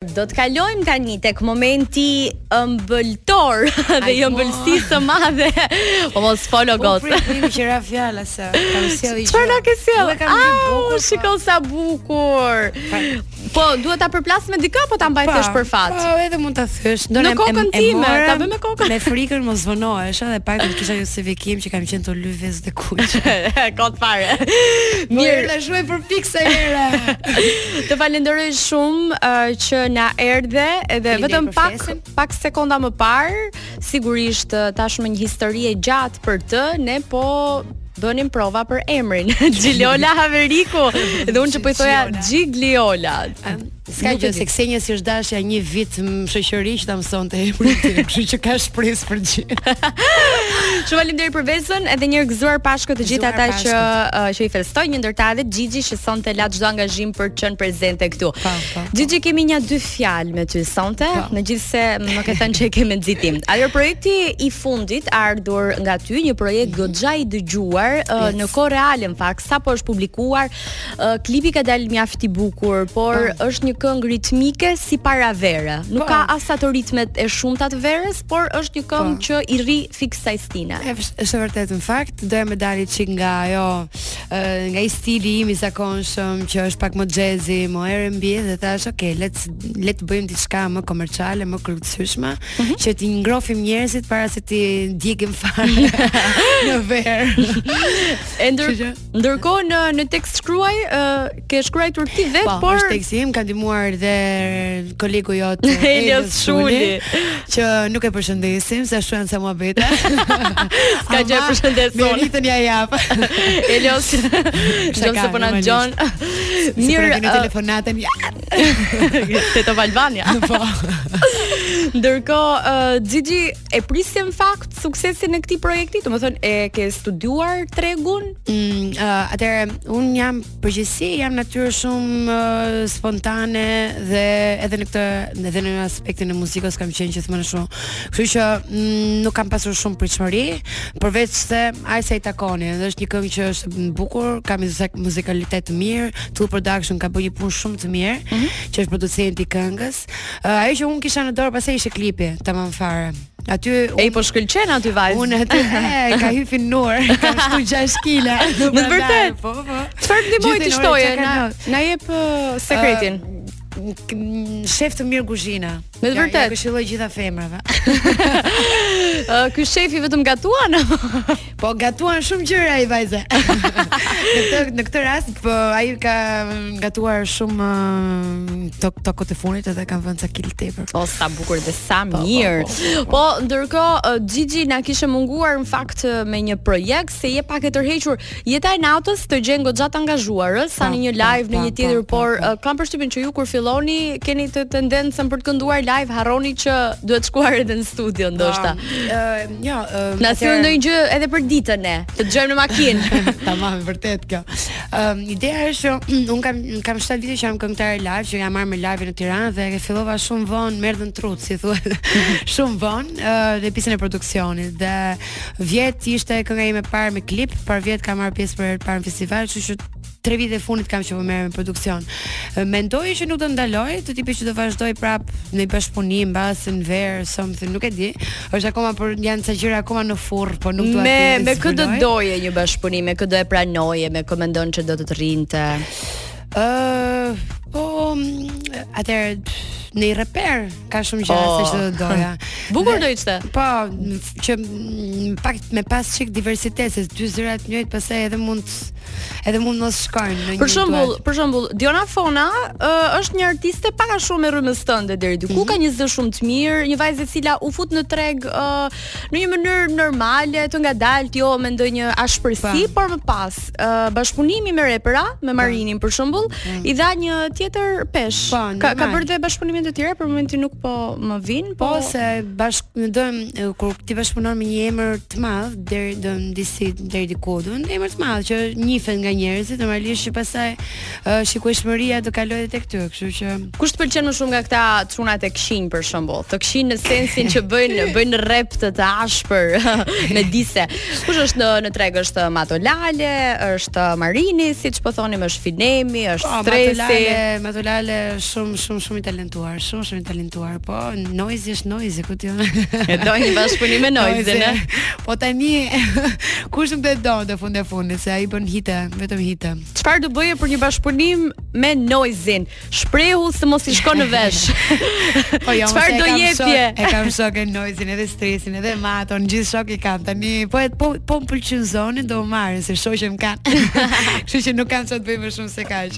Do të kalojmë tani tek momenti i ëmbëltores dhe i ëmbëlsisë së madhe. Po mos folo po, gocë. Po primi që ra fjala se kam sjellë. Çfarë na ke sjellë? Unë kam një bukur. Po. Shikoje sa bukur. Po duhet ta përplas me dikë apo ta mbaj thjesht për fat? Po edhe mund ta thyesh. Do në kokën time, ta bëj me kokën. Me frikën mos vonohesh edhe pak të kisha justifikim që kam qenë te lyerja dhe Kuq. Kot fare. Po Mirë, na shuaj për pikë sa herë. Të falenderoj shumë uh, që na erdhe edhe Faleminderit për ftesën. vetëm pak pak sekonda më parë, sigurisht uh, tashmë një histori e gjatë për të, ne po bënim prova për emrin Xhiliola Haveriku dhe unë që po i thoja Xhigliola. S'ka gjë se Ksenias i është dashur një vit shoqëri që ta mësonte emrin tim, kështu që ka shpresë për ty. Shumë faleminderit për vezën, edhe një herë gëzuar Pashkët të gjithë ata që uh, që i festojnë një ndër ta edhe Gigi që sonte la çdo angazhim për të qenë prezente këtu. Po, po, po. Gigi kemi një dy fjalë me ty sonte, megjithëse më ke thënë që e ke me nxitim. Ajo projekti i fundit i ardhur nga ty, një projekt mm -hmm. goxha i dëgjuar uh, yes. në kohë reale në fakt, sapo është publikuar Uh, klipi ka dalë mjaft i bukur, por Po. Po. është një këngë ritmike si para vere. Nuk Po. Po. ka as ato ritmet e shumta të verës, por është një këngë po. që i rri fiks kësaj stine. Është vërtet në fakt, doja me dalë një çik nga ajo uh, nga i stili im i zakonshëm që është pak më jazzy, më R&B dhe thashë, "Ok, let's le të bëjmë diçka më komerciale, më kërcyshme, mm -hmm. që t'i ngrofim njerëzit para se t'i djegim fare në verë." Ender Ndërkohë në në tekst shkruaj ë e ke shkruar ti vetë, po, por është teksti im ka ndihmuar dhe kolegu jot Elias Shuli, që nuk e përshëndesim se s'ashtu janë ca muhabete. S'ka gjë përshëndesim. Meritën ia jap. Elias, në qoftë se po na dëgjon. Mirë, në telefonatën. Te Top Albania. Po. Ndërkohë Gigi e prisje në fakt suksesin e këtij projekti? Domethënë e ke studiuar tregun? Mm, uh, atëherë un jam në përgjithësi jam natyrë shumë uh, spontane dhe edhe në këtë edhe në aspektin e muzikës kam qenë gjithmonë shumë. Kështu që mm, nuk kam pasur shumë pritshmëri, përveç se asaj çfarë i takon, dhe është një këngë që është e bukur, ka muzik muzikalitet të mirë, Tool Production ka bërë një punë shumë të mirë, mm -hmm. që është producenti i këngës. fakt. Uh, ajo që un kisha në dorë pastaj ishte klipi, tamam fare. Aty un, Ej po shkëlqen aty vajzë. Un aty e ka, hy fi nur, kam shtu 6 kg. Në të vërtetë. Po po. Çfarë të ndihmoi t'i shtoje? Na na jep uh, sekretin. Uh, shef të mirë kuzhine. Me të vërtetë. Ja, ia këshilloj gjithë femrave. Ky shefi vetëm gatuan. Po gatuan shumë gjëra ai vajze. në këtë në këtë rast po ai ka gatuar shumë tok kohët e fundit edhe ka vënë ca kile tepër. Po sa bukur dhe sa po, po, mirë. Po, po, po. po ndërkohë Xhixhi na kishte munguar në fakt me një projekt se je pak e tërhequr. Jeta e natës të gjen goxha të angazhuar, ë, sa në një live në një tjetër, por kam përshtypjen që ju kur filloni keni të tendencën për të kënduar live harroni që duhet shkuar edhe në studio ndoshta. Jo, ëm. Na bëni ndonjë gjë edhe për ditën, e, të dëgjojmë në makinë. Tamam, vërtet kjo. Ëm ideja është që un kam kam 7 vite që jam këngëtare live, që jam marrë me live në Tiranë dhe e fillova shumë vonë më erdhën trutë, si thuhet. shumë vonë ë dhe pjesën e produksionit dhe vjet ishte kënga ime e parë me klip, parvjet kam marrë pjesë për herë të parë në festival, kështu që tre vitet e fundit kam që po merrem me produksion. Mendoj që nuk do ndaloj, të tipi që do vazhdoj prap një bashkëpunim mbase në verë, something, nuk e di. Është akoma po janë ca gjëra akoma në furrë, po nuk dua të. Me me kë do doje një bashkëpunim, me kë do e pranoje, me kë mendon që do të të rrinte? Ë, uh, po mm, atëherë me një reper ka shumë gjëra oh. se ç'do doja. Bukur do ishte. Po, që prap me pas çik diversitet se dy zëra të njëjtë pastaj edhe mund edhe mund mos shkojnë në një Për shembull, për shembull, Diona Fona uh, është një artiste pak a shumë e rrymës tënde deri diku, mm -hmm. ka një zë shumë të mirë, një vajzë e cila u fut në treg uh, në një mënyrë normale, të ngadaltë, jo me ndonjë ashpërsi, po. por më pas, uh, bashkëpunimi me repera, me Marinin për shembull, mm. i dha një tjetër peshë. Po, ka ka bërë dhe bashkëpunime të tjera, për momentin nuk po më vin, po, po s'e mbaj, domethënë, kur ti bashkëpunon me një emër të madh, deri domethënë deri diku domethënë emër të madh që njifet nga njerëzit normalisht që pastaj uh, shikueshmëria do kalojë tek ty kështu që kush të pëlqen më shumë nga këta çunat e këqinj për shembull të këqij në sensin që bëjnë bëjnë rep të të ashpër me diss-e kush është në në treg është Matolale është Marini siç po thonim është Finemi është po, Stresi Matolale shumë shumë shumë i talentuar shumë shumë i talentuar Po, Noizy është Noizy, ku ti jo? E do një bashkëpunim me Noizyn, e? Po tani, kush nuk do të donte fund e fundi, se ai bën hite, vetëm hite. Çfarë do bëje për një bashkëpunim me noise-in? Shprehu se mos i shkon në vesh. po jo, Çfarë do jepje? E kam shok e Noizyn edhe Stresin, edhe Maton, gjithë shokë i kam. Tani, po e po, po ma pëlqyen zonin, do më marrin, se shoqe m'kanë. Kështu që nuk kam ç'të bëj më shumë se kaq.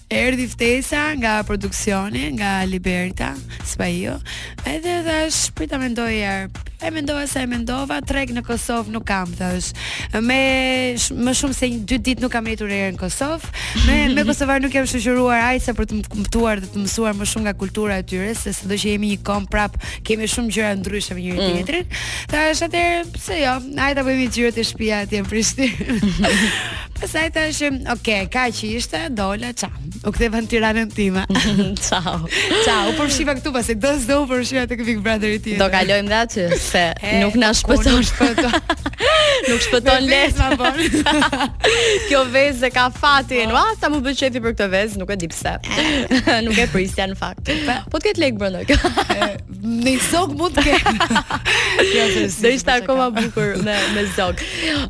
Erdhi ftesa nga produksioni, nga Liberta, Spahiu, edhe thash, prita mendoj herë, e mendova se e mendova, treg në Kosovë nuk kam thash. Me sh, më shumë se një dy ditë nuk kam ndejtur herë në Kosovë. Me me kosovar nuk jam shoqëruar aq sa për të më kuptuar dhe të mësuar më shumë nga kultura e tyre, se sado që jemi një komb prap, kemi shumë gjëra ndryshe me njëri mm. tjetrin. Thash atëherë, pse jo? Hajde ta bëjmë xhiro te shtëpia atje në Prishtinë. Pastaj thash, ok, kaq ishte, dola, ça. U ktheva në Tiranën time. Ciao. Ciao, po shif këtu pasi do s'do po shif tek Big Brother i tij. Do kalojmë dhe aty se e, nuk na shpëton. Nuk shpëton. nuk shpëton lehtë. Kjo vezë ka fatin. Po. Ua, sa më bën qejfi për këtë vezë, nuk e di pse. nuk e prisja në fakt. Po të ketë lek brenda. Ndonjë zog mund të ketë. Ja, se si. Do ishte akoma bukur me me zog.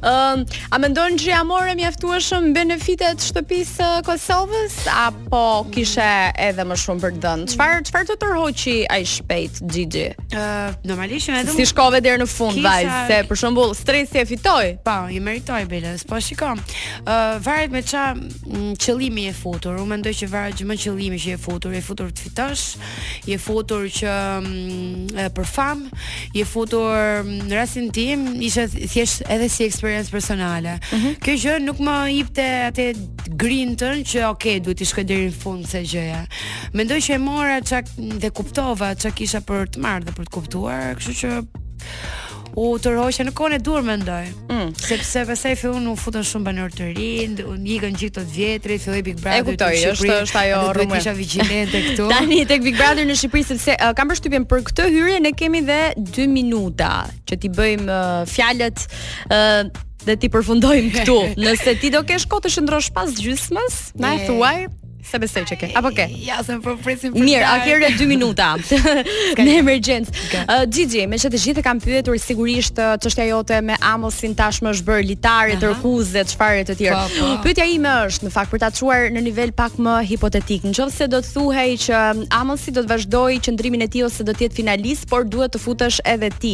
Ëm, a mendon që ia more mjaftueshëm benefitet shtëpisë së Kosovës apo kishe edhe më shumë për të dhënë? Çfarë çfarë të tërhoqi aq shpejt Xhixhi? Ë, normalisht që edhe S'i shkove deri në fund Kisa- vajzë, se për shembull Stresi e fitoi. Po, e meritoi biles, po shikoj. Ë varet me ça mm, qëllimi je futur. Unë mendoj që varet gjithmonë qëllimi që je futur, je futur të fitosh je futur që mm, për famë, je futur mm, në rastin tim isha thjesht edhe si eksperiencë personale. Mm -hmm. Kjo gjë nuk ma jepte atë grintën që ok, duhet të shkoj deri në fund se gjëja. Mendoj që e mora çka dhe kuptova çka kisha për të marrë dhe për të kuptuar, kështu që u tërhoqa në kohën e duhur mendoj. Mm. Sepse pastaj filluan u futën shumë banorë të rinj, u ikën gjithë të vjetrit, filloi Big Brother. E kuptoj, është është ajo rrugë. Duhet të isha vigjilente këtu. Tani tek Big Brother në Shqipëri sepse uh, kam përshtypjen për këtë hyrje ne kemi dhe 2 minuta që t'i bëjmë uh, fjalët uh, dhe t'i përfundojmë këtu. Nëse ti do kesh kohë të qëndrosh pas gjysmës, na e thuaj. S'e besoj që ke. Apo ke? Ja, se po presim për. Mirë, a ke dhe 2 minuta? Në emergjencë. Ë Xhixhi, meqë të gjithë të kanë pyetur sigurisht çështja jote me Amosin tashmë është bërë litarë, tërkuzë dhe çfarë të tjerë. Po, po. Pyetja ime është, në fakt për ta çuar në nivel pak më hipotetik, në qoftë se do të thuhej që Amosi do të vazhdojë qëndrimin e tij ose do të jetë finalist, por duhet të futesh edhe ti.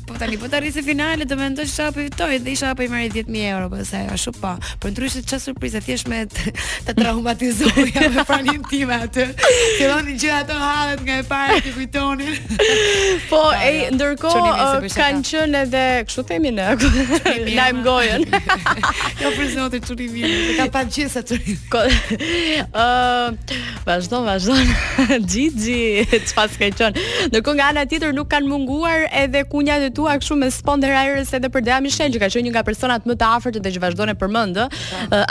Po tani po të arrijë finale do mendoj se apo fitoi dhe isha apo i marr 10000 euro po sa ashtu po. Përndryshe ç'a surprizë thjesht mund ta traumatizoja me praninë time atë. Fillonin gjithë ato hallet nga e para t'i kujtonin. Po e ndërkohë kanë qenë edhe kështu themi ne lajmë gojën. Jo për zotin çun i mirë, ka pa gjithë atë. Ë Vazhdon, vazhdon. Xhixhi, çfarë s'ka thënë. Ndërkohë nga ana tjetër nuk kanë munguar edhe kunjat e tua kështu me spond e rajrës edhe për Dea Michel, që ka qenë një nga personat më të afërt edhe që vazhdon e përmend uh,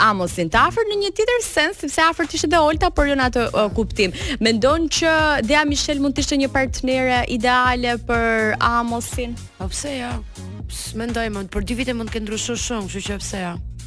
Amosin. Të afërt në një tjetër sens, sepse afërt ishte dhe Olta, por jo në atë uh, kuptim. Mendon që Dea Michel mund të ishte një partnere ideale për Amosin? Po pse jo? Mendoj mund, për dy vite mund të kenë ndryshuar shumë, kështu që pse jo? Ja?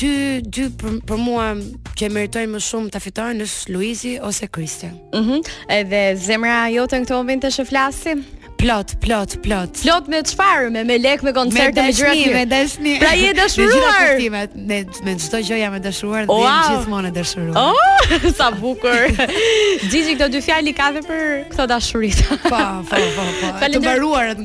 dy, dy për, për mua që meritojnë më shumë ta fitojnë është Luizi ose Kristi. Mhm. Mm edhe zemra jote në këtë moment të flasim. Plot, plot, plot. Plot me çfarë? Me me lek, me koncerte, me gjëra të Me dashni. Pra je e dashuruar. Me me me çdo gjë jam e dashuruar dhe wow. gjithmonë e dashuruar. Oh, sa bukur. Xhixhi këto dy fjalë i ka për këto dashuritë. Po, po, po, po. Të mbaruarat